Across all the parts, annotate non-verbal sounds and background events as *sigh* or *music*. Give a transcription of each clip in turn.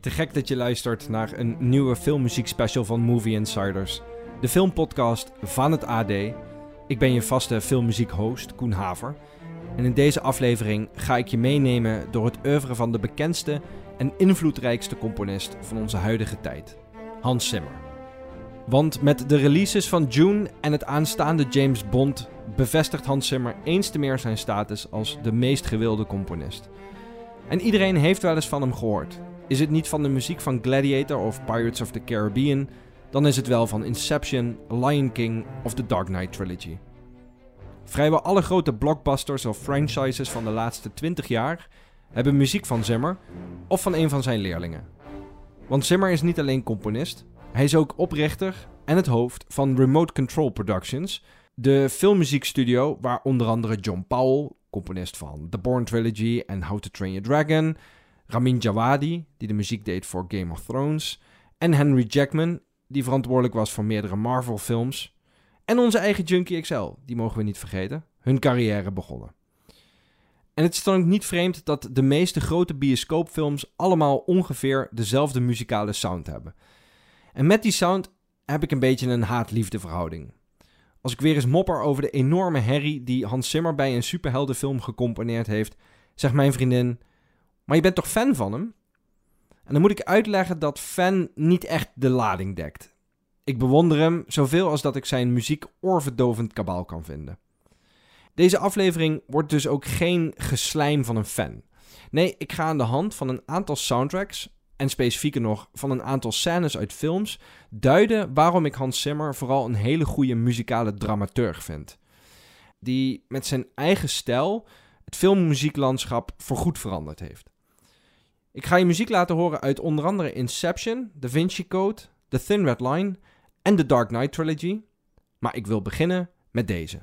Te gek dat je luistert naar een nieuwe filmmuziek special van Movie Insiders. De filmpodcast van het AD. Ik ben je vaste filmmuziek host, Koen Haver. En in deze aflevering ga ik je meenemen door het oeuvre van de bekendste en invloedrijkste componist van onze huidige tijd, Hans Zimmer. Want met de releases van June en het aanstaande James Bond bevestigt Hans Zimmer eens te meer zijn status als de meest gewilde componist. En iedereen heeft wel eens van hem gehoord. Is het niet van de muziek van Gladiator of Pirates of the Caribbean, dan is het wel van Inception, Lion King of The Dark Knight Trilogy. Vrijwel alle grote blockbusters of franchises van de laatste 20 jaar hebben muziek van Zimmer of van een van zijn leerlingen. Want Zimmer is niet alleen componist, hij is ook oprichter en het hoofd van Remote Control Productions, de filmmuziekstudio waar onder andere John Powell, componist van The Bourne Trilogy en How to Train Your Dragon, Ramin Djawadi, die de muziek deed voor Game of Thrones, en Henry Jackman, die verantwoordelijk was voor meerdere Marvel-films, en onze eigen Junkie XL, die mogen we niet vergeten, hun carrière begonnen. En het is dan ook niet vreemd dat de meeste grote bioscoopfilms allemaal ongeveer dezelfde muzikale sound hebben. En met die sound heb ik een beetje een haat-liefde verhouding. Als ik weer eens mopper over de enorme herrie die Hans Zimmer bij een superheldenfilm gecomponeerd heeft, zegt mijn vriendin: Maar je bent toch fan van hem? En dan moet ik uitleggen dat fan niet echt de lading dekt. Ik bewonder hem zoveel als dat ik zijn muziek oorverdovend kabaal kan vinden. Deze aflevering wordt dus ook geen geslijm van een fan. Nee, ik ga aan de hand van een aantal soundtracks en specifieker nog van een aantal scènes uit films duiden waarom ik Hans Zimmer vooral een hele goede muzikale dramaturg vind. Die met zijn eigen stijl het filmmuzieklandschap voorgoed veranderd heeft. Ik ga je muziek laten horen uit onder andere Inception, Da Vinci Code, The Thin Red Line en The Dark Knight Trilogy. Maar ik wil beginnen met deze.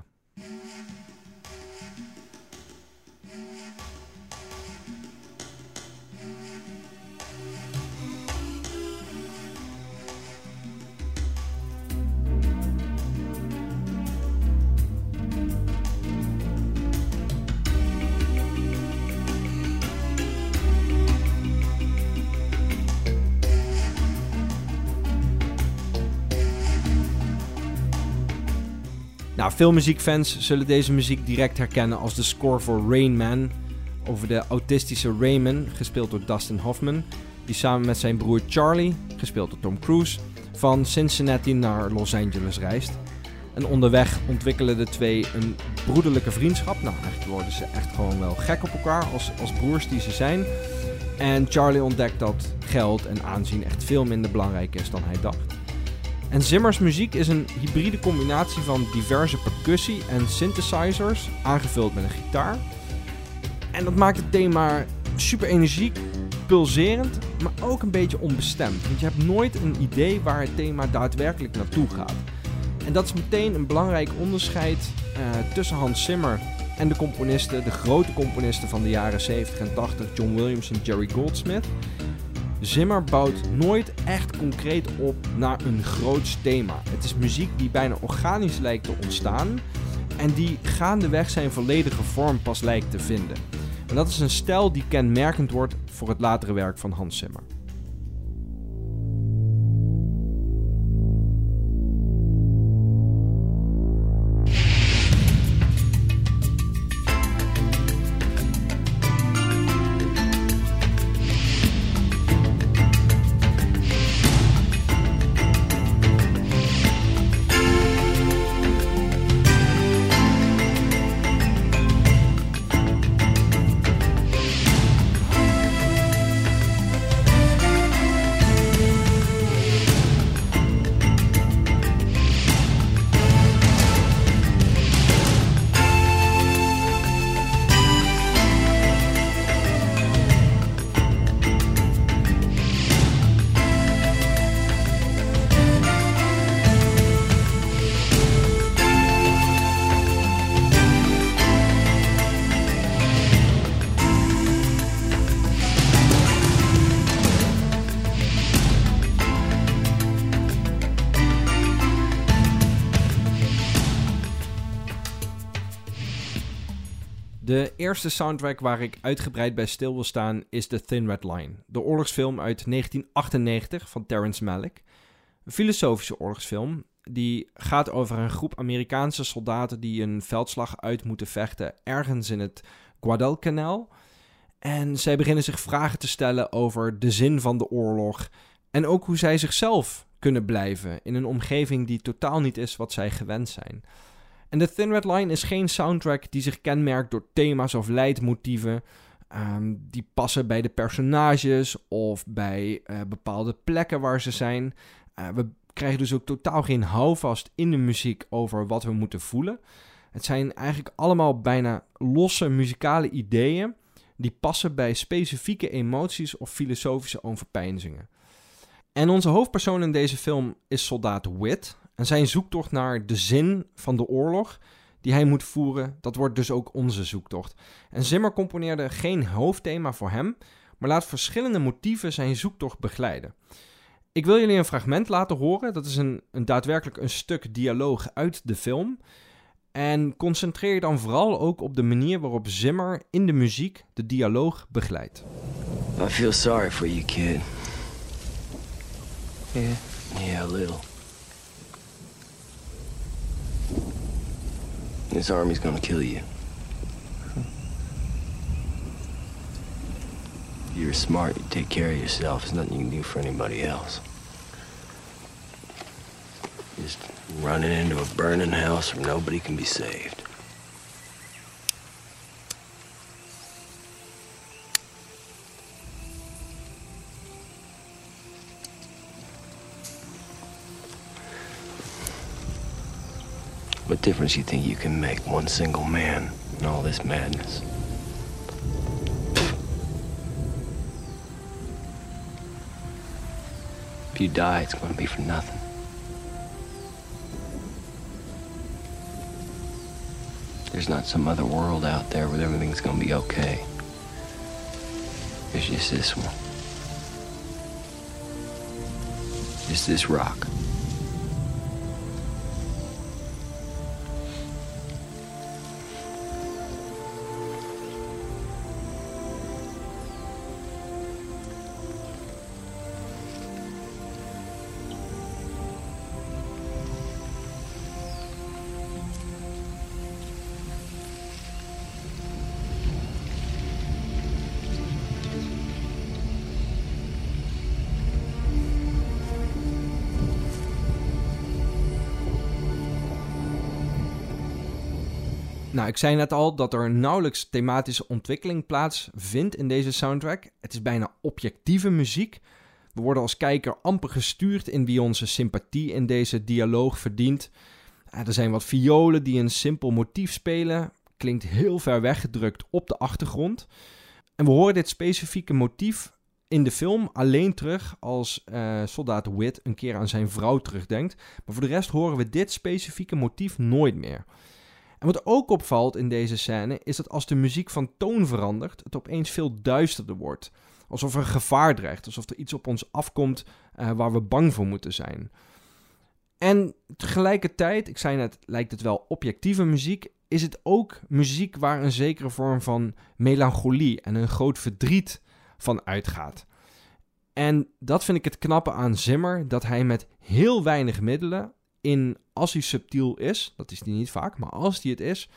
Nou, veel muziekfans zullen deze muziek direct herkennen als de score voor Rain Man. Over de autistische Raymond, gespeeld door Dustin Hoffman. Die samen met zijn broer Charlie, gespeeld door Tom Cruise, van Cincinnati naar Los Angeles reist. En onderweg ontwikkelen de twee een broederlijke vriendschap. Nou, eigenlijk worden ze echt gewoon wel gek op elkaar als, als broers die ze zijn. En Charlie ontdekt dat geld en aanzien echt veel minder belangrijk is dan hij dacht. En Zimmers muziek is een hybride combinatie van diverse percussie en synthesizers, aangevuld met een gitaar. En dat maakt het thema super energiek, pulserend, maar ook een beetje onbestemd. Want je hebt nooit een idee waar het thema daadwerkelijk naartoe gaat. En dat is meteen een belangrijk onderscheid eh, tussen Hans Zimmer en de componisten, de grote componisten van de jaren 70 en 80, John Williams en Jerry Goldsmith. Zimmer bouwt nooit echt concreet op naar een groots thema. Het is muziek die bijna organisch lijkt te ontstaan en die gaandeweg zijn volledige vorm pas lijkt te vinden. En dat is een stijl die kenmerkend wordt voor het latere werk van Hans Zimmer. De eerste soundtrack waar ik uitgebreid bij stil wil staan is The Thin Red Line, de oorlogsfilm uit 1998 van Terrence Malick. Een filosofische oorlogsfilm die gaat over een groep Amerikaanse soldaten die een veldslag uit moeten vechten ergens in het Guadalcanal. En zij beginnen zich vragen te stellen over de zin van de oorlog en ook hoe zij zichzelf kunnen blijven in een omgeving die totaal niet is wat zij gewend zijn. En The Thin Red Line is geen soundtrack die zich kenmerkt door thema's of leidmotieven ehm, die passen bij de personages of bij uh, bepaalde plekken waar ze zijn. Uh, we krijgen dus ook totaal geen houvast in de muziek over wat we moeten voelen. Het zijn eigenlijk allemaal bijna losse muzikale ideeën die passen bij specifieke emoties of filosofische overpeinzingen. En onze hoofdpersoon in deze film is soldaat Wit. En zijn zoektocht naar de zin van de oorlog die hij moet voeren, dat wordt dus ook onze zoektocht. En Zimmer componeerde geen hoofdthema voor hem, maar laat verschillende motieven zijn zoektocht begeleiden. Ik wil jullie een fragment laten horen. Dat is een, een daadwerkelijk een stuk dialoog uit de film. En concentreer je dan vooral ook op de manier waarop Zimmer in de muziek de dialoog begeleidt. I feel sorry for you, kid. Yeah. Yeah, a little. This army's gonna kill you. You're smart, you take care of yourself. There's nothing you can do for anybody else. Just running into a burning house where nobody can be saved. What difference you think you can make, one single man, in all this madness? If you die, it's going to be for nothing. There's not some other world out there where everything's going to be okay. There's just this one. Just this rock. Nou, ik zei net al dat er nauwelijks thematische ontwikkeling plaatsvindt in deze soundtrack. Het is bijna objectieve muziek. We worden als kijker amper gestuurd in wie onze sympathie in deze dialoog verdient. Er zijn wat violen die een simpel motief spelen. Klinkt heel ver weggedrukt op de achtergrond. En we horen dit specifieke motief in de film alleen terug als uh, soldaat Wit een keer aan zijn vrouw terugdenkt. Maar voor de rest horen we dit specifieke motief nooit meer. En wat ook opvalt in deze scène is dat als de muziek van toon verandert, het opeens veel duisterder wordt. Alsof er gevaar dreigt, alsof er iets op ons afkomt uh, waar we bang voor moeten zijn. En tegelijkertijd, ik zei net, lijkt het wel objectieve muziek, is het ook muziek waar een zekere vorm van melancholie en een groot verdriet van uitgaat. En dat vind ik het knappe aan Zimmer, dat hij met heel weinig middelen in, als hij subtiel is, dat is hij niet vaak, maar als hij het is,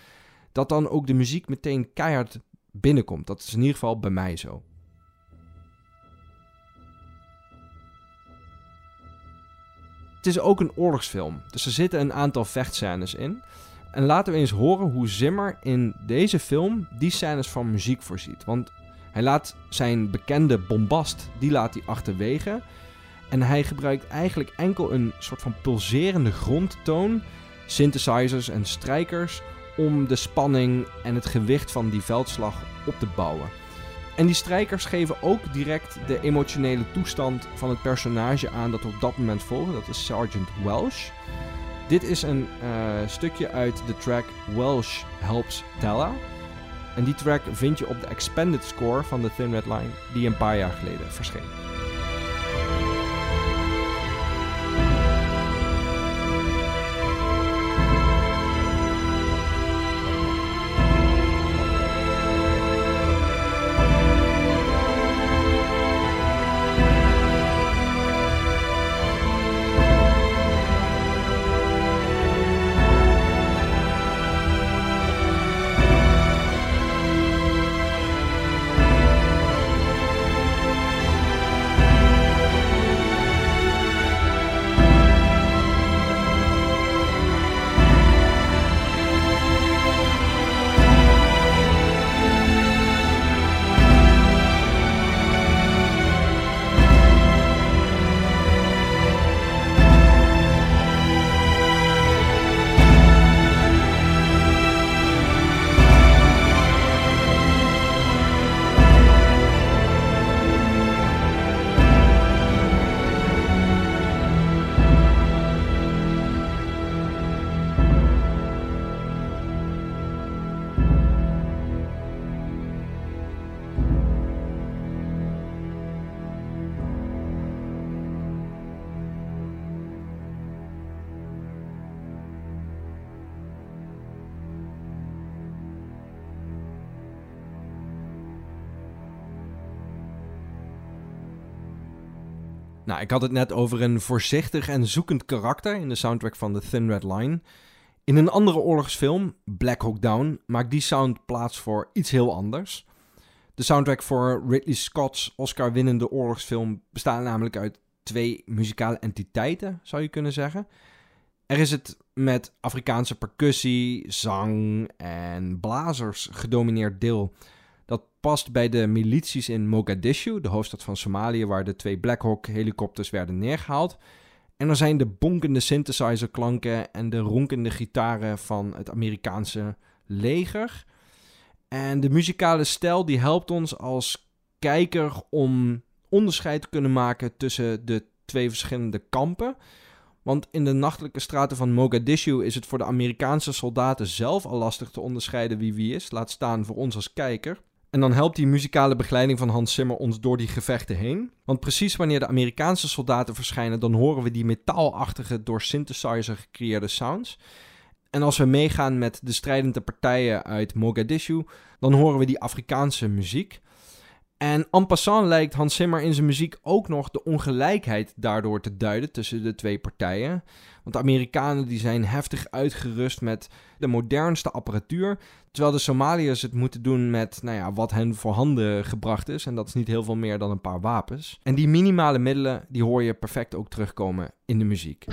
dat dan ook de muziek meteen keihard binnenkomt. Dat is in ieder geval bij mij zo. Het is ook een oorlogsfilm, dus er zitten een aantal vechtscènes in. En laten we eens horen hoe Zimmer in deze film die scènes van muziek voorziet. Want hij laat zijn bekende bombast, die laat hij achterwege. En hij gebruikt eigenlijk enkel een soort van pulserende grondtoon, synthesizers en strijkers om de spanning en het gewicht van die veldslag op te bouwen. En die strijkers geven ook direct de emotionele toestand van het personage aan dat we op dat moment volgen. Dat is Sergeant Welsh. Dit is een uh, stukje uit de track Welsh Helps Tella. En die track vind je op de expanded score van The Thin Red Line, die een paar jaar geleden verscheen. Nou, ik had het net over een voorzichtig en zoekend karakter in de soundtrack van The Thin Red Line. In een andere oorlogsfilm, Black Hawk Down, maakt die sound plaats voor iets heel anders. De soundtrack voor Ridley Scott's Oscar-winnende oorlogsfilm bestaat namelijk uit twee muzikale entiteiten, zou je kunnen zeggen. Er is het met Afrikaanse percussie, zang en blazers gedomineerd deel. Past bij de milities in Mogadishu, de hoofdstad van Somalië, waar de twee Black Hawk helikopters werden neergehaald. En er zijn de bonkende synthesizerklanken en de ronkende gitaren van het Amerikaanse leger. En de muzikale stijl die helpt ons als kijker om onderscheid te kunnen maken tussen de twee verschillende kampen. Want in de nachtelijke straten van Mogadishu is het voor de Amerikaanse soldaten zelf al lastig te onderscheiden wie wie is, laat staan voor ons als kijker. En dan helpt die muzikale begeleiding van Hans Zimmer ons door die gevechten heen. Want precies wanneer de Amerikaanse soldaten verschijnen, dan horen we die metaalachtige, door synthesizer gecreëerde sounds. En als we meegaan met de strijdende partijen uit Mogadishu, dan horen we die Afrikaanse muziek. En en passant lijkt Hans Zimmer in zijn muziek ook nog de ongelijkheid daardoor te duiden tussen de twee partijen. Want de Amerikanen die zijn heftig uitgerust met de modernste apparatuur, terwijl de Somaliërs het moeten doen met nou ja, wat hen voorhanden gebracht is. En dat is niet heel veel meer dan een paar wapens. En die minimale middelen die hoor je perfect ook terugkomen in de muziek.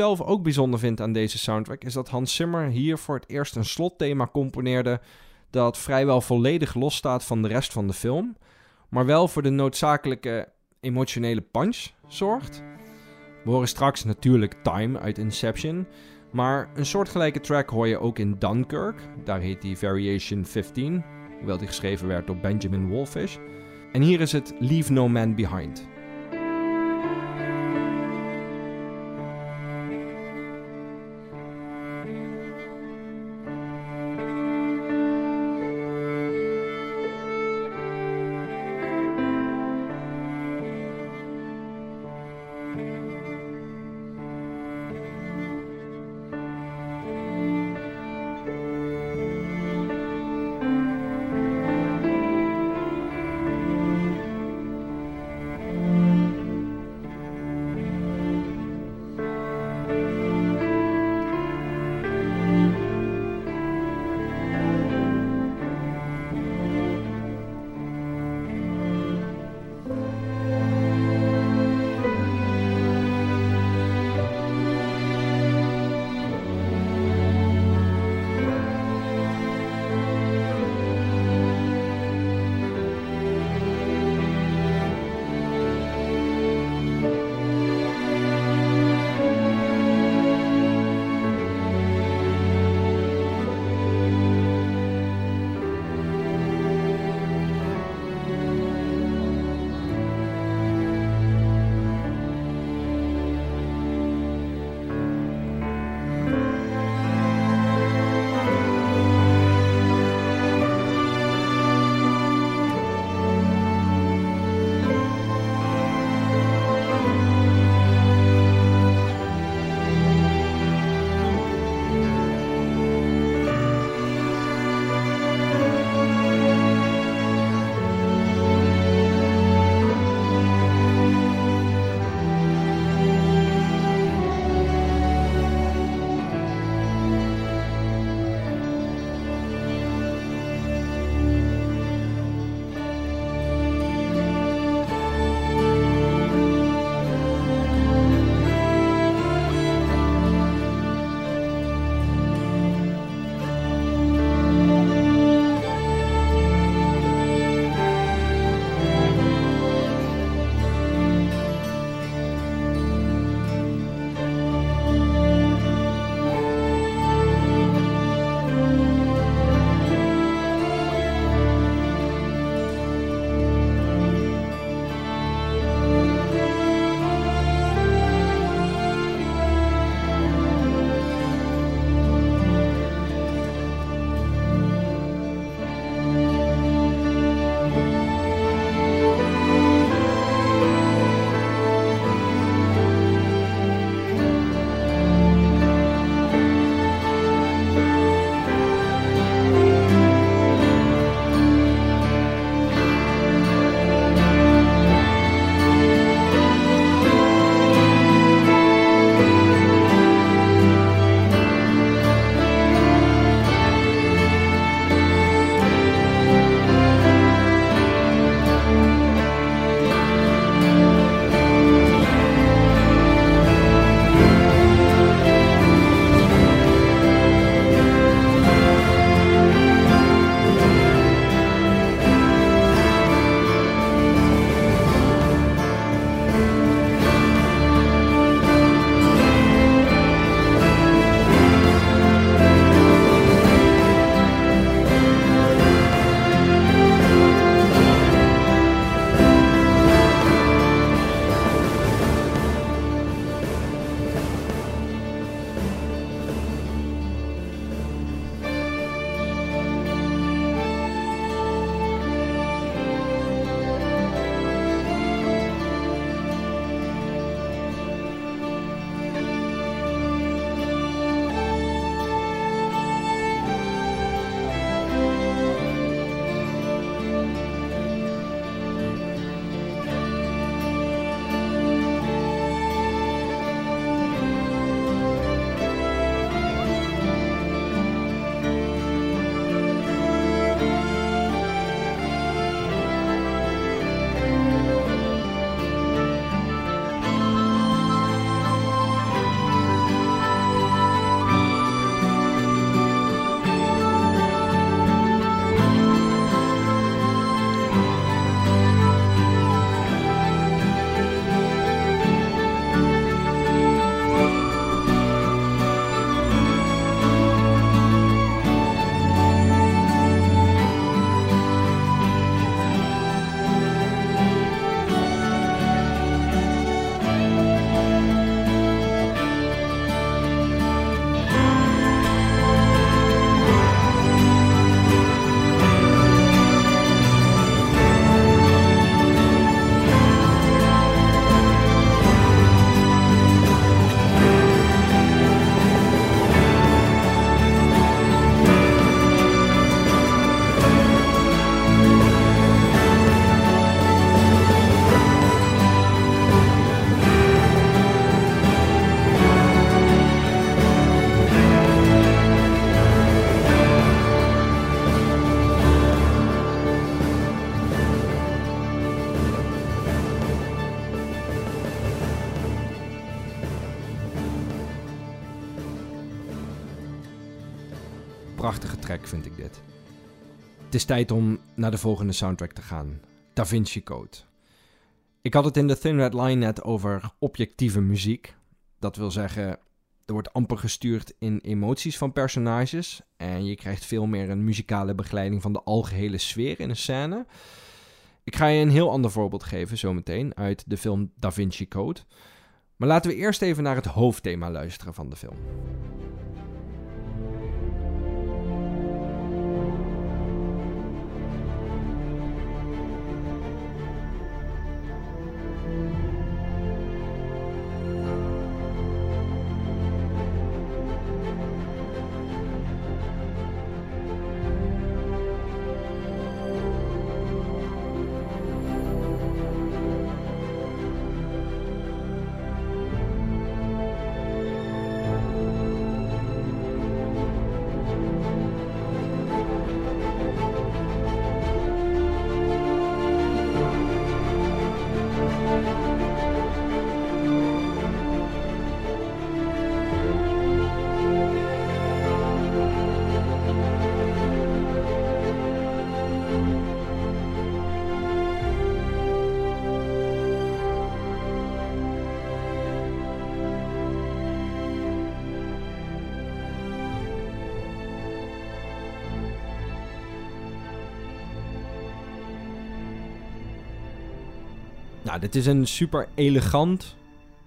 Zelf ook bijzonder vind aan deze soundtrack is dat Hans Zimmer hier voor het eerst een slotthema componeerde dat vrijwel volledig losstaat van de rest van de film, maar wel voor de noodzakelijke emotionele punch zorgt. We horen straks natuurlijk Time uit Inception, maar een soortgelijke track hoor je ook in Dunkirk, daar heet die Variation 15, hoewel die geschreven werd door Benjamin Wolfish. En hier is het Leave No Man Behind. Is tijd om naar de volgende soundtrack te gaan. Da Vinci Code. Ik had het in de Thin Red Line net over objectieve muziek. Dat wil zeggen, er wordt amper gestuurd in emoties van personages. En je krijgt veel meer een muzikale begeleiding van de algehele sfeer in een scène. Ik ga je een heel ander voorbeeld geven zometeen uit de film Da Vinci Code. Maar laten we eerst even naar het hoofdthema luisteren van de film. Nou, dit is een super elegant,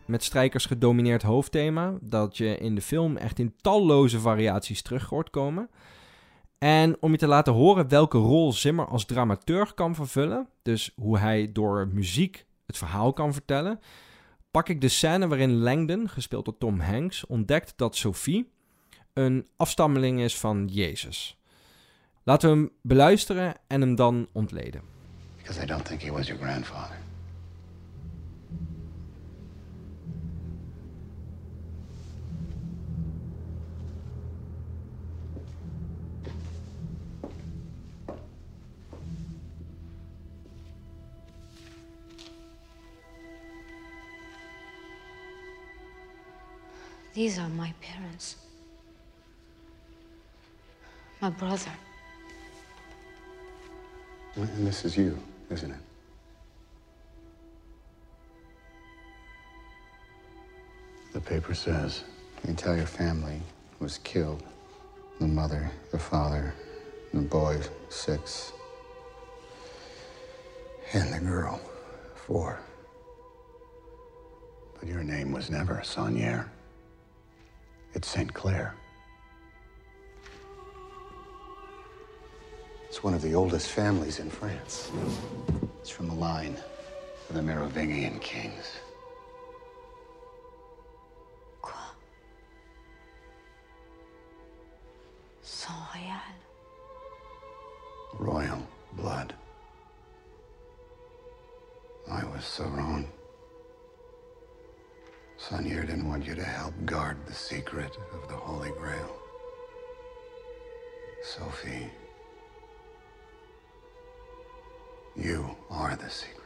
met strijkers gedomineerd hoofdthema. Dat je in de film echt in talloze variaties terug hoort komen. En om je te laten horen welke rol Zimmer als dramaturg kan vervullen, dus hoe hij door muziek het verhaal kan vertellen, pak ik de scène waarin Langdon, gespeeld door Tom Hanks, ontdekt dat Sophie een afstammeling is van Jezus. Laten we hem beluisteren en hem dan ontleden. Because I don't think he was your grandfather. These are my parents. My brother. And this is you, isn't it? The paper says the entire family was killed. The mother, the father, the boy, six. And the girl, four. But your name was never Saunier. It's St. Clair. It's one of the oldest families in France. It's from the line of the Merovingian kings. Quoi? Sang royal. Royal blood. I was so wrong. Sonier didn't want you to help guard the secret of the Holy Grail. Sophie, you are the secret.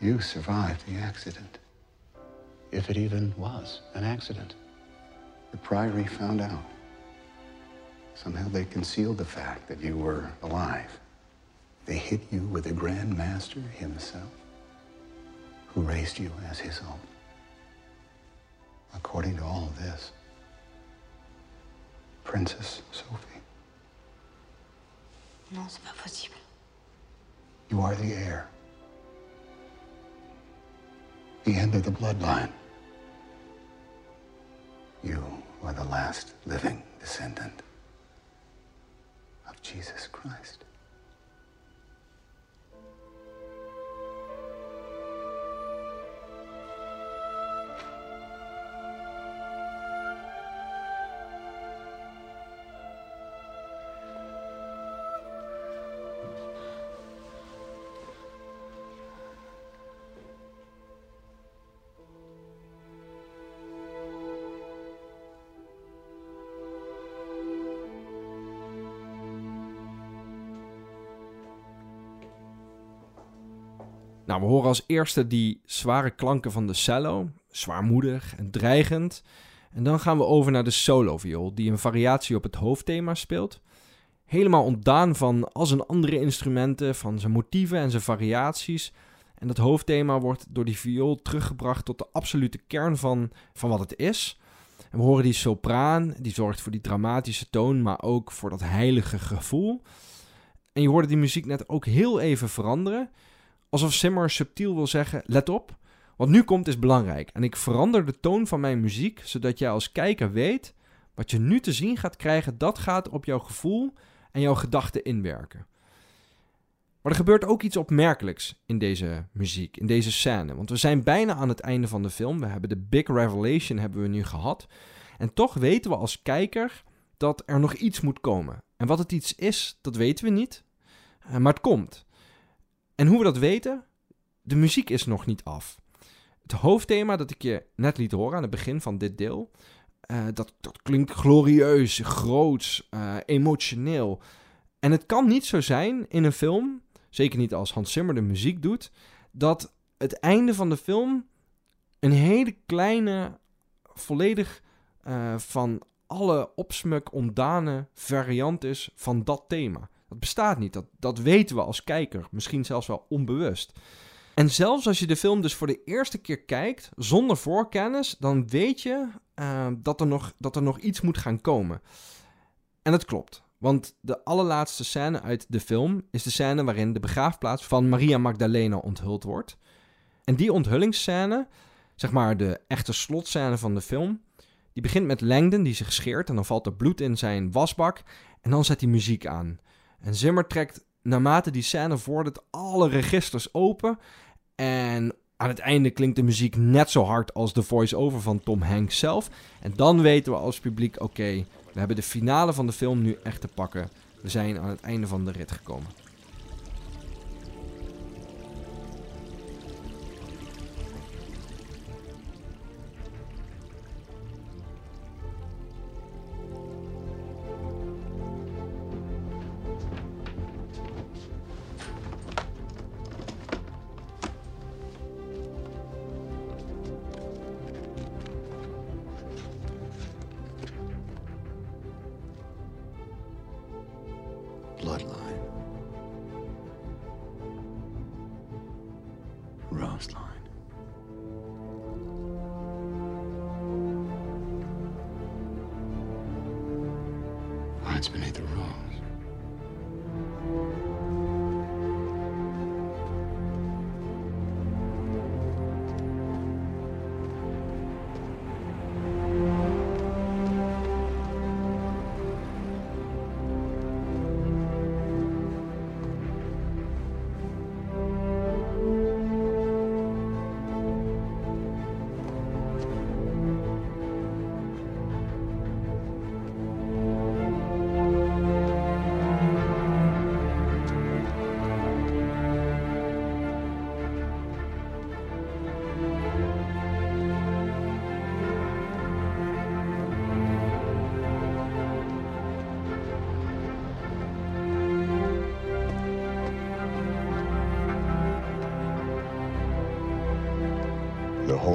You survived the accident. If it even was an accident. The Priory found out. Somehow they concealed the fact that you were alive. They hit you with the Grand Master himself who raised you as his own. According to all of this, Princess Sophie, Non, c'est pas possible. you are the heir. The end of the bloodline. You are the last living descendant of Jesus Christ. Nou, we horen als eerste die zware klanken van de cello, zwaarmoedig en dreigend. En dan gaan we over naar de solo-viool, die een variatie op het hoofdthema speelt. Helemaal ontdaan van al zijn andere instrumenten, van zijn motieven en zijn variaties. En dat hoofdthema wordt door die viool teruggebracht tot de absolute kern van, van wat het is. En we horen die sopraan, die zorgt voor die dramatische toon, maar ook voor dat heilige gevoel. En je hoorde die muziek net ook heel even veranderen. Alsof Simmer subtiel wil zeggen: let op, wat nu komt is belangrijk. En ik verander de toon van mijn muziek, zodat jij als kijker weet: wat je nu te zien gaat krijgen, dat gaat op jouw gevoel en jouw gedachten inwerken. Maar er gebeurt ook iets opmerkelijks in deze muziek, in deze scène. Want we zijn bijna aan het einde van de film. We hebben de big revelation hebben we nu gehad. En toch weten we als kijker dat er nog iets moet komen. En wat het iets is, dat weten we niet. Eh, maar het komt. En hoe we dat weten? De muziek is nog niet af. Het hoofdthema dat ik je net liet horen aan het begin van dit deel, uh, dat, klinkt glorieus, groots, uh, emotioneel. En het kan niet zo zijn in een film, zeker niet als Hans Zimmer de muziek doet, dat het einde van de film een hele kleine, volledig uh, van alle opsmuk ontdane variant is van dat thema. Dat bestaat niet. Dat, dat weten we als kijker. Misschien zelfs wel onbewust. En zelfs als je de film dus voor de eerste keer kijkt, zonder voorkennis, dan weet je uh, dat, er nog, dat er nog iets moet gaan komen. En dat klopt. Want de allerlaatste scène uit de film is de scène waarin de begraafplaats van Maria Magdalena onthuld wordt. En die onthullingsscène, zeg maar de echte slotscène van de film, die begint met Langdon die zich scheert en dan valt er bloed in zijn wasbak en dan zet hij muziek aan. En Zimmer trekt naarmate die scène vordert alle registers open en aan het einde klinkt de muziek net zo hard als de voice-over van Tom Hanks zelf. En dan weten we als publiek, oké, we hebben de finale van de film nu echt te pakken. We zijn aan het einde van de rit gekomen.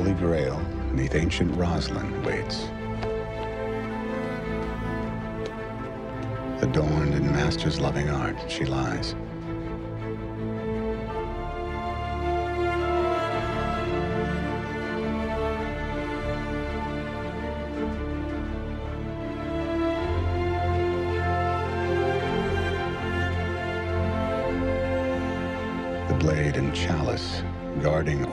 Holy Grail beneath ancient Roslyn waits. Adorned in master's loving art, she lies. The blade and chalice guarding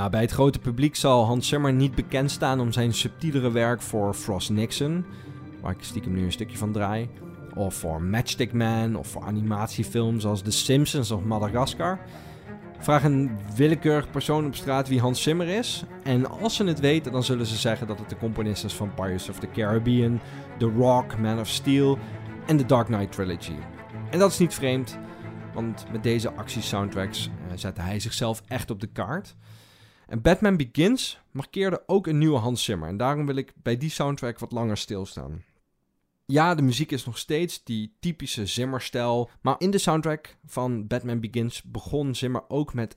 Nou, bij het grote publiek zal Hans Zimmer niet bekend staan om zijn subtielere werk voor Frost Nixon, waar ik stiekem nu een stukje van draai, of voor Matchstick Man, of voor animatiefilms als The Simpsons of Madagascar. Vraag een willekeurig persoon op straat wie Hans Zimmer is. En als ze het weten, dan zullen ze zeggen dat het de componist is van Pirates of the Caribbean, The Rock, Man of Steel en The Dark Knight Trilogy. En dat is niet vreemd, want met deze actiesoundtracks uh, zette hij zichzelf echt op de kaart. En Batman Begins markeerde ook een nieuwe Hans Zimmer. En daarom wil ik bij die soundtrack wat langer stilstaan. Ja, de muziek is nog steeds die typische Zimmer-stijl. Maar in de soundtrack van Batman Begins begon Zimmer ook met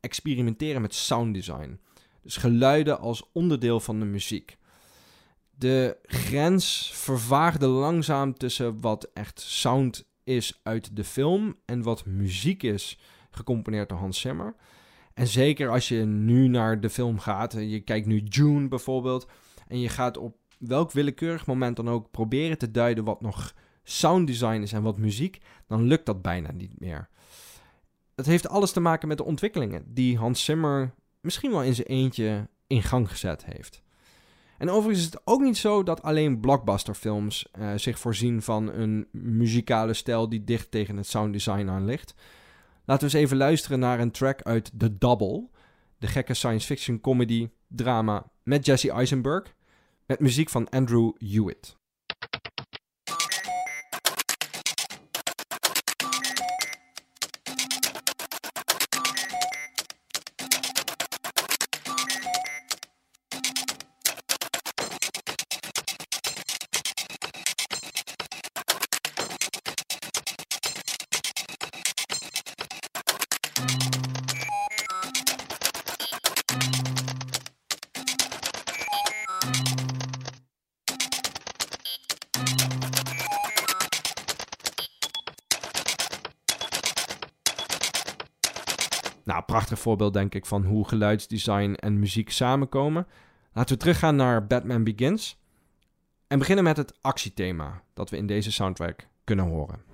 experimenteren met sounddesign. Dus geluiden als onderdeel van de muziek. De grens vervaagde langzaam tussen wat echt sound is uit de film en wat muziek is gecomponeerd door Hans Zimmer. En zeker als je nu naar de film gaat, je kijkt nu June bijvoorbeeld, en je gaat op welk willekeurig moment dan ook proberen te duiden wat nog sounddesign is en wat muziek, dan lukt dat bijna niet meer. Het heeft alles te maken met de ontwikkelingen die Hans Zimmer misschien wel in zijn eentje in gang gezet heeft. En overigens is het ook niet zo dat alleen blockbusterfilms uh, zich voorzien van een muzikale stijl die dicht tegen het sounddesign aan ligt. Laten we eens even luisteren naar een track uit The Double, de gekke science fiction comedy drama met Jesse Eisenberg, met muziek van Andrew Hewitt. Prachtig voorbeeld denk ik van hoe geluidsdesign en muziek samenkomen. Laten we teruggaan naar Batman Begins. En beginnen met het actiethema dat we in deze soundtrack kunnen horen.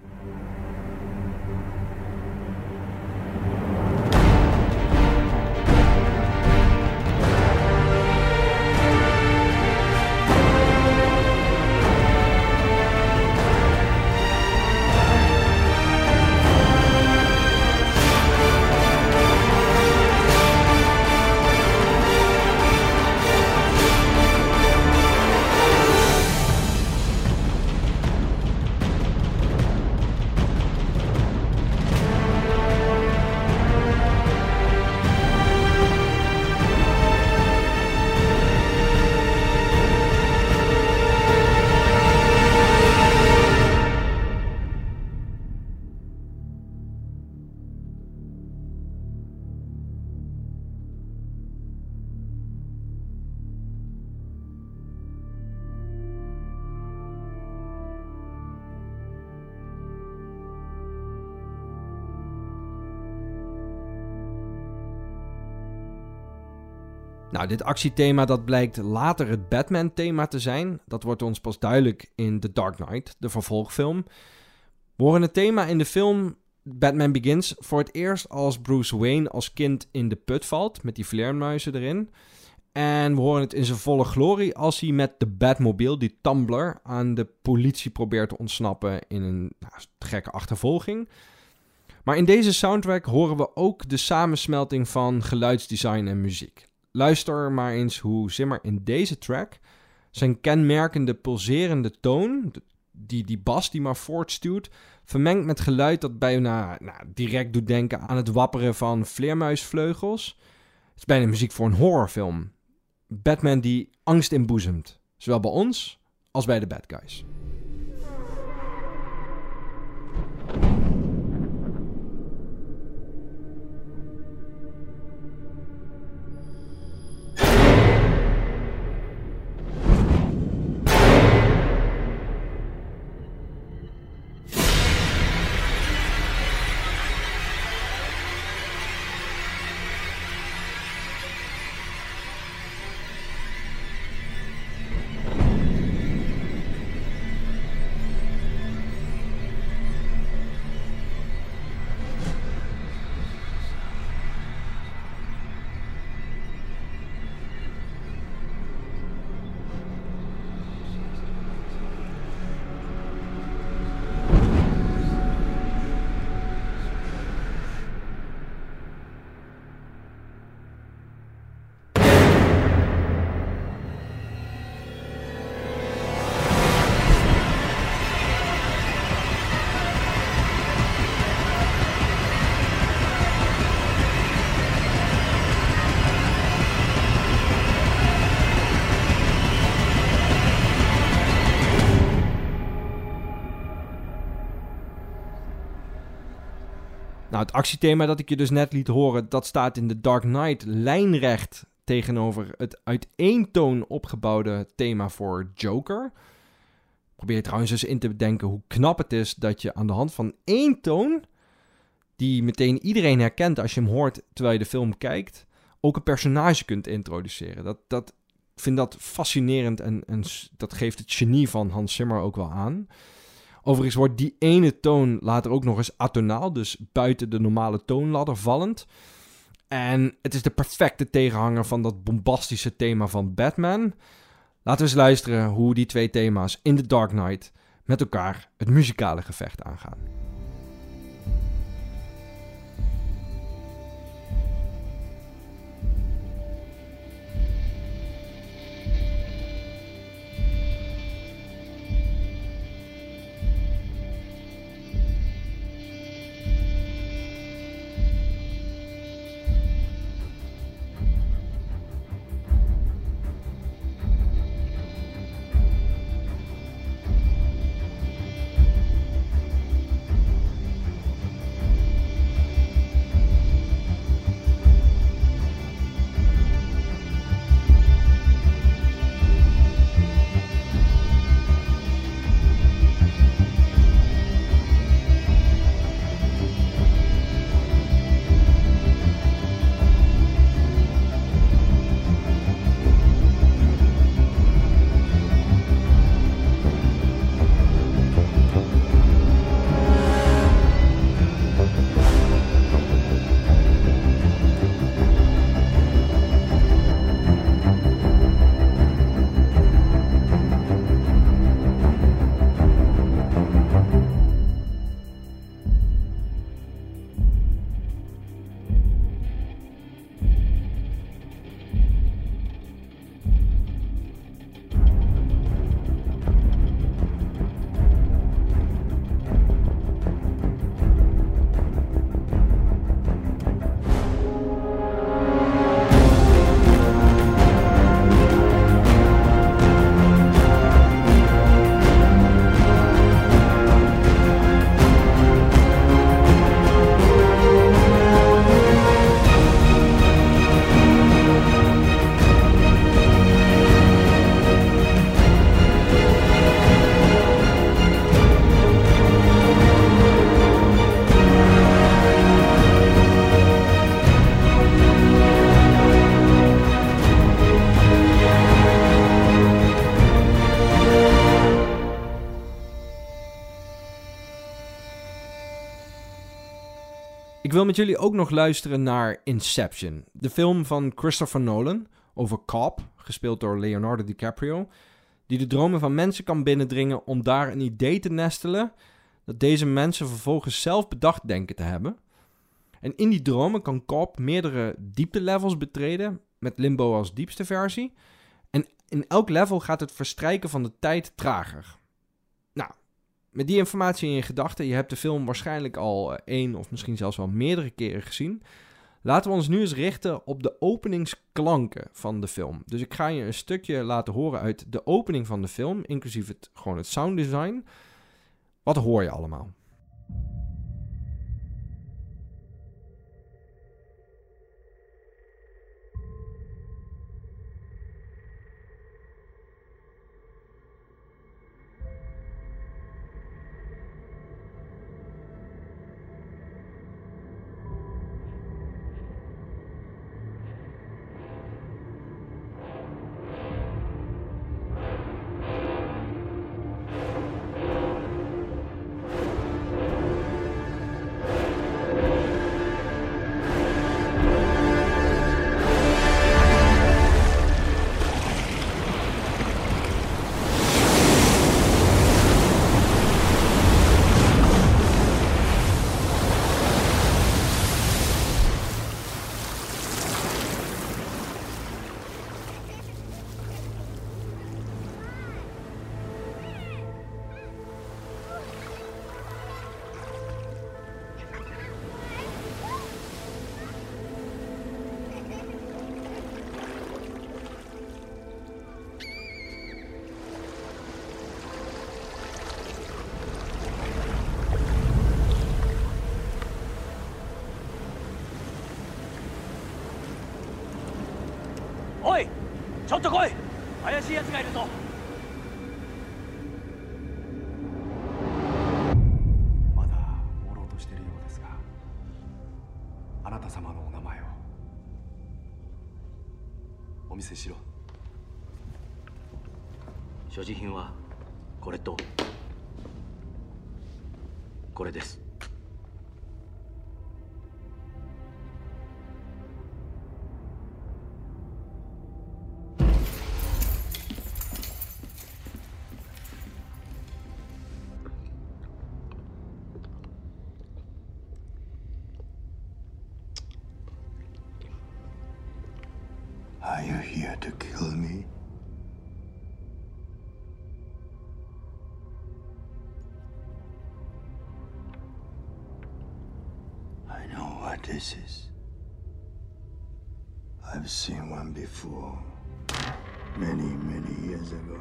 Nou, dit actiethema dat blijkt later het Batman-thema te zijn. Dat wordt ons pas duidelijk in The Dark Knight, de vervolgfilm. We horen het thema in de film Batman Begins voor het eerst als Bruce Wayne als kind in de put valt, met die vleermuizen erin. En we horen het in zijn volle glorie als hij met de Batmobile, die Tumbler, aan de politie probeert te ontsnappen in een nou, gekke achtervolging. Maar in deze soundtrack horen we ook de samensmelting van geluidsdesign en muziek. Luister maar eens hoe Zimmer in deze track zijn kenmerkende pulserende toon, die, die bas die maar voortstuwt, vermengt met geluid dat bijna nou, direct doet denken aan het wapperen van vleermuisvleugels. Het is bijna muziek voor een horrorfilm. Batman die angst inboezemt, zowel bij ons als bij de bad guys. Nou, het actiethema dat ik je dus net liet horen, dat staat in The Dark Knight lijnrecht tegenover het uit één toon opgebouwde thema voor Joker. Probeer trouwens eens in te bedenken hoe knap het is dat je aan de hand van één toon, die meteen iedereen herkent als je hem hoort terwijl je de film kijkt, ook een personage kunt introduceren. Dat, dat, ik vind dat fascinerend en, en dat geeft het genie van Hans Zimmer ook wel aan. Overigens wordt die ene toon later ook nog eens atonaal, dus buiten de normale toonladder vallend. En het is de perfecte tegenhanger van dat bombastische thema van Batman. Laten we eens luisteren hoe die twee thema's in The Dark Knight met elkaar het muzikale gevecht aangaan. Ik wil met jullie ook nog luisteren naar Inception, de film van Christopher Nolan over Cop, gespeeld door Leonardo DiCaprio, die de dromen van mensen kan binnendringen om daar een idee te nestelen dat deze mensen vervolgens zelf bedacht denken te hebben. En in die dromen kan Cop meerdere diepte-levels betreden, met Limbo als diepste versie. En in elk level gaat het verstrijken van de tijd trager met die informatie in je gedachten, je hebt de film waarschijnlijk al eh, één of misschien zelfs wel meerdere keren gezien. Laten we ons nu eens richten op de openingsklanken van de film. Dus ik ga je een stukje laten horen uit de opening van de film, inclusief het, gewoon het sounddesign. Wat hoor je allemaal? ちょっと来い。怪しい奴がいるぞ。Is. I've seen one before, many, many years ago.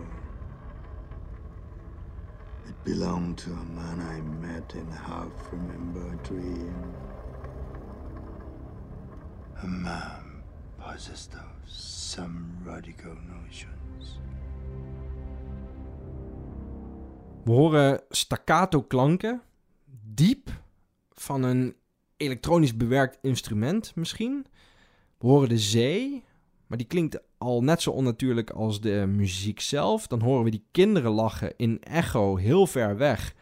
It belonged to a man I met in a half remembered dream. A man possessed of some radical notions. We horen staccato klanken, diep, van een elektronisch bewerkt instrument misschien. We horen de zee, maar die klinkt al net zo onnatuurlijk als de muziek zelf. Dan horen we die kinderen lachen in echo heel ver weg,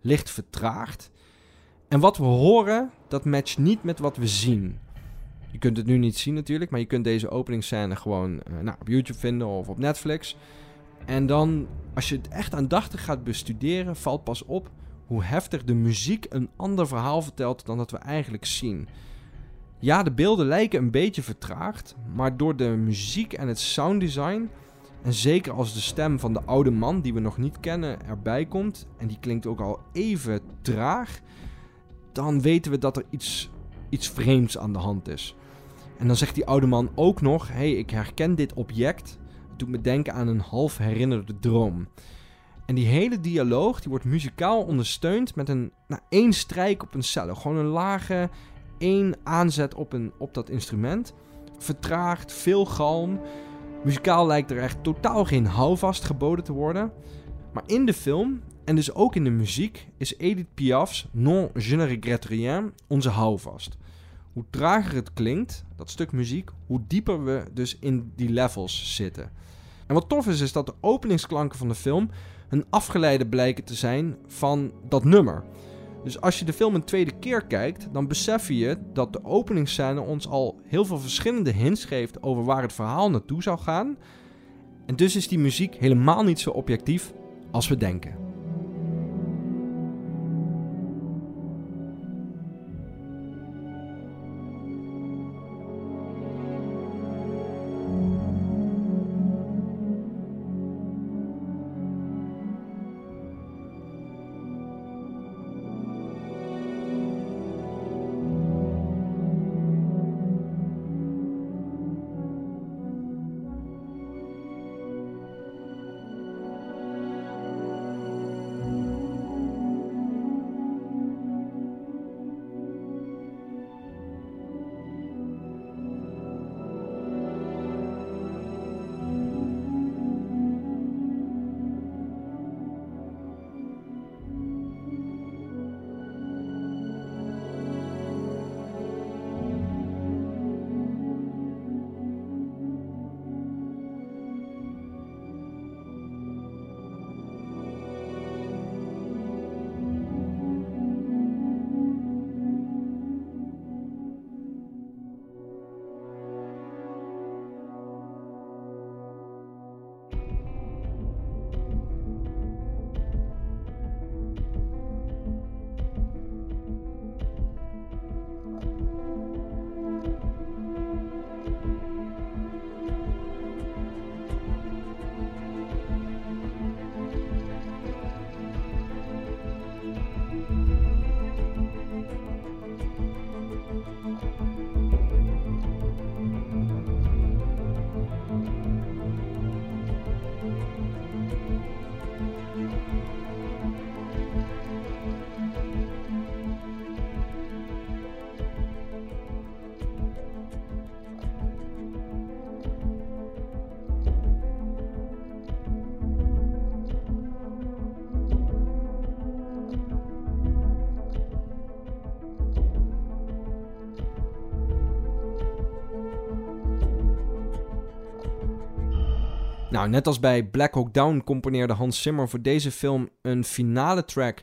licht vertraagd. En wat we horen, dat matcht niet met wat we zien. Je kunt het nu niet zien natuurlijk, maar je kunt deze openingsscène gewoon eh, nou, op YouTube vinden of op Netflix. En dan, als je het echt aandachtig gaat bestuderen, valt pas op hoe heftig de muziek een ander verhaal vertelt dan dat we eigenlijk zien. Ja, de beelden lijken een beetje vertraagd, maar door de muziek en het sounddesign, en zeker als de stem van de oude man die we nog niet kennen erbij komt, en die klinkt ook al even traag, dan weten we dat er iets, iets vreemds aan de hand is. En dan zegt die oude man ook nog: hey, ik herken dit object. Het doet me denken aan een half herinnerde droom. En die hele dialoog die wordt muzikaal ondersteund met een nou, één strijk op een cello. Gewoon een lage één aanzet op, een, op dat instrument. Vertraagd, veel galm. Muzikaal lijkt er echt totaal geen houvast geboden te worden. Maar in de film, en dus ook in de muziek, is Edith Piaf's Non je ne onze houvast. Hoe trager het klinkt, dat stuk muziek, hoe dieper we dus in die levels zitten. En wat tof is, is dat de openingsklanken van de film een afgeleide blijken te zijn van dat nummer. Dus als je de film een tweede keer kijkt, dan besef je dat de openingsscène ons al heel veel verschillende hints geeft over waar het verhaal naartoe zou gaan. En dus is die muziek helemaal niet zo objectief als we denken. Nou, net als bij Black Hawk Down componeerde Hans Zimmer voor deze film een finale track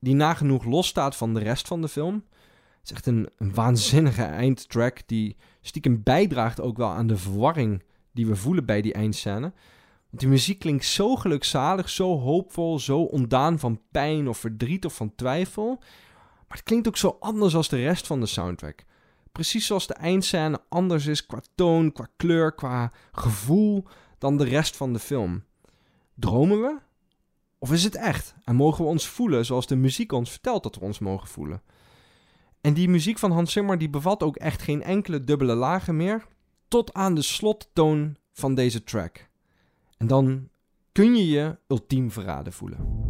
die nagenoeg losstaat van de rest van de film. Het is echt een, waanzinnige eindtrack die stiekem bijdraagt ook wel aan de verwarring die we voelen bij die eindscène. Want die muziek klinkt zo gelukzalig, zo hoopvol, zo ontdaan van pijn of verdriet of van twijfel. Maar het klinkt ook zo anders als de rest van de soundtrack. Precies zoals de eindscène anders is qua toon, qua kleur, qua gevoel dan de rest van de film. Dromen we? Of is het echt? En mogen we ons voelen zoals de muziek ons vertelt dat we ons mogen voelen? En die muziek van Hans Zimmer die bevat ook echt geen enkele dubbele lagen meer, tot aan de slottoon van deze track. En dan kun je je ultiem verraden voelen.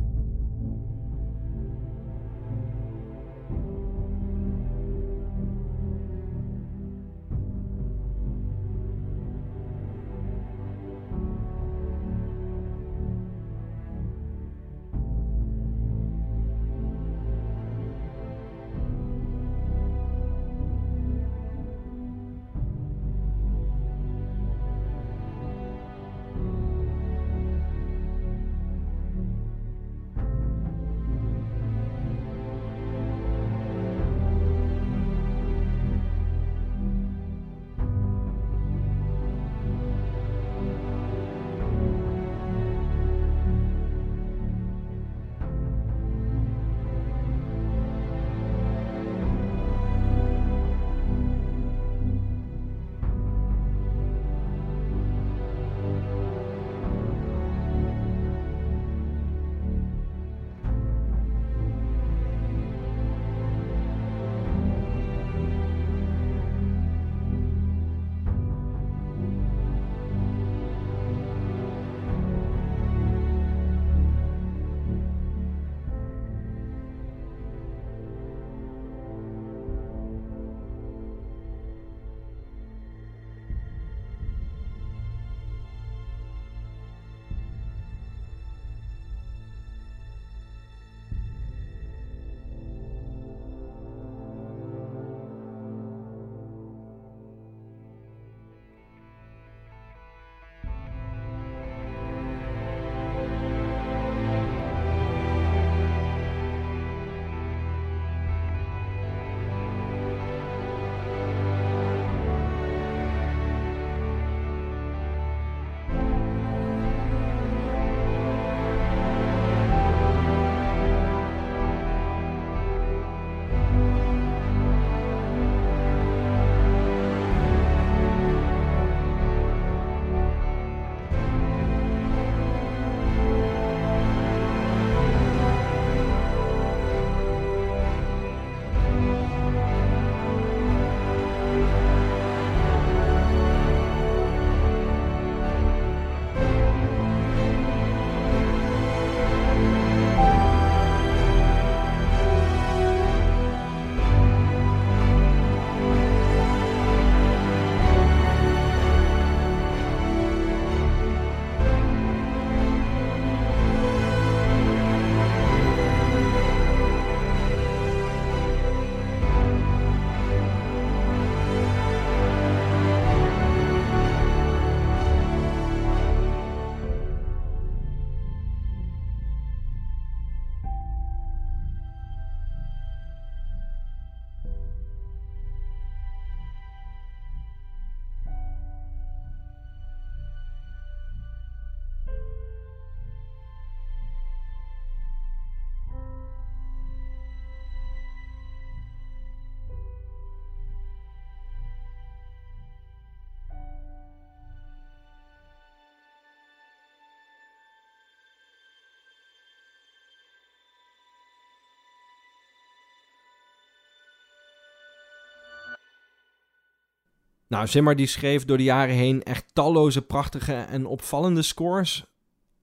Nou, Zimmer die schreef door de jaren heen echt talloze prachtige en opvallende scores.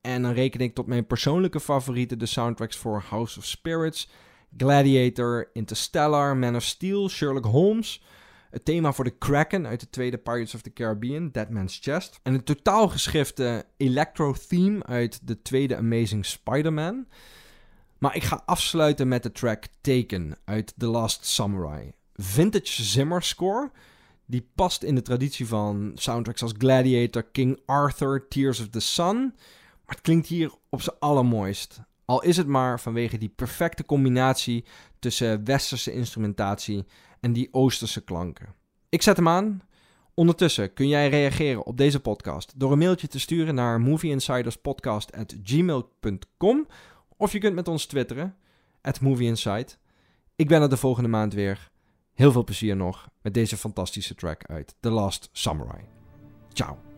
En dan reken ik tot mijn persoonlijke favorieten de soundtracks voor House of Spirits, Gladiator, Interstellar, Man of Steel, Sherlock Holmes. Het thema voor de Kraken uit de tweede Pirates of the Caribbean, Dead Man's Chest. En het totaal geschrifte Electro-theme uit de tweede Amazing Spider-Man. Maar ik ga afsluiten met de track Taken uit The Last Samurai. Vintage Zimmer score Die past in de traditie van soundtracks als Gladiator, King Arthur, Tears of the Sun. Maar het klinkt hier op zijn allermooist. Al is het maar vanwege die perfecte combinatie tussen westerse instrumentatie en die oosterse klanken. Ik zet hem aan. Ondertussen kun jij reageren op deze podcast door een mailtje te sturen naar movieinsiderspodcast.gmail.com of je kunt met ons twitteren, at movieinsight. Ik ben er de volgende maand weer. Heel veel plezier nog met deze fantastische track uit The Last Samurai. Ciao.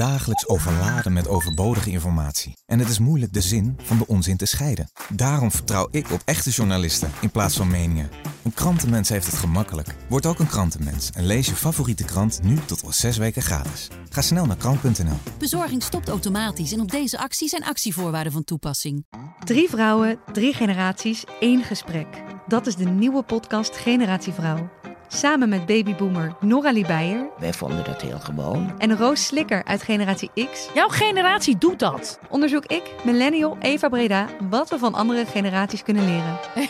Dagelijks overladen met overbodige informatie. En het is moeilijk de zin van de onzin te scheiden. Daarom vertrouw ik op echte journalisten in plaats van meningen. Een krantenmens heeft het gemakkelijk. Word ook een krantenmens en lees je favoriete krant nu tot al zes weken gratis. Ga snel naar krant.nl. Bezorging stopt automatisch en op deze actie zijn actievoorwaarden van toepassing. Drie vrouwen, drie generaties, één gesprek. Dat is de nieuwe podcast Generatie Vrouw. Samen met babyboomer Nora Beijer Wij vonden dat heel gewoon. en Roos Slikker uit Generatie X Jouw generatie doet dat. onderzoek ik, millennial Eva Breda, wat we van andere generaties kunnen leren. *laughs*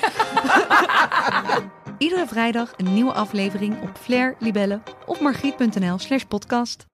Iedere vrijdag een nieuwe aflevering op Flair, Libelle of margriet.nl slash podcast.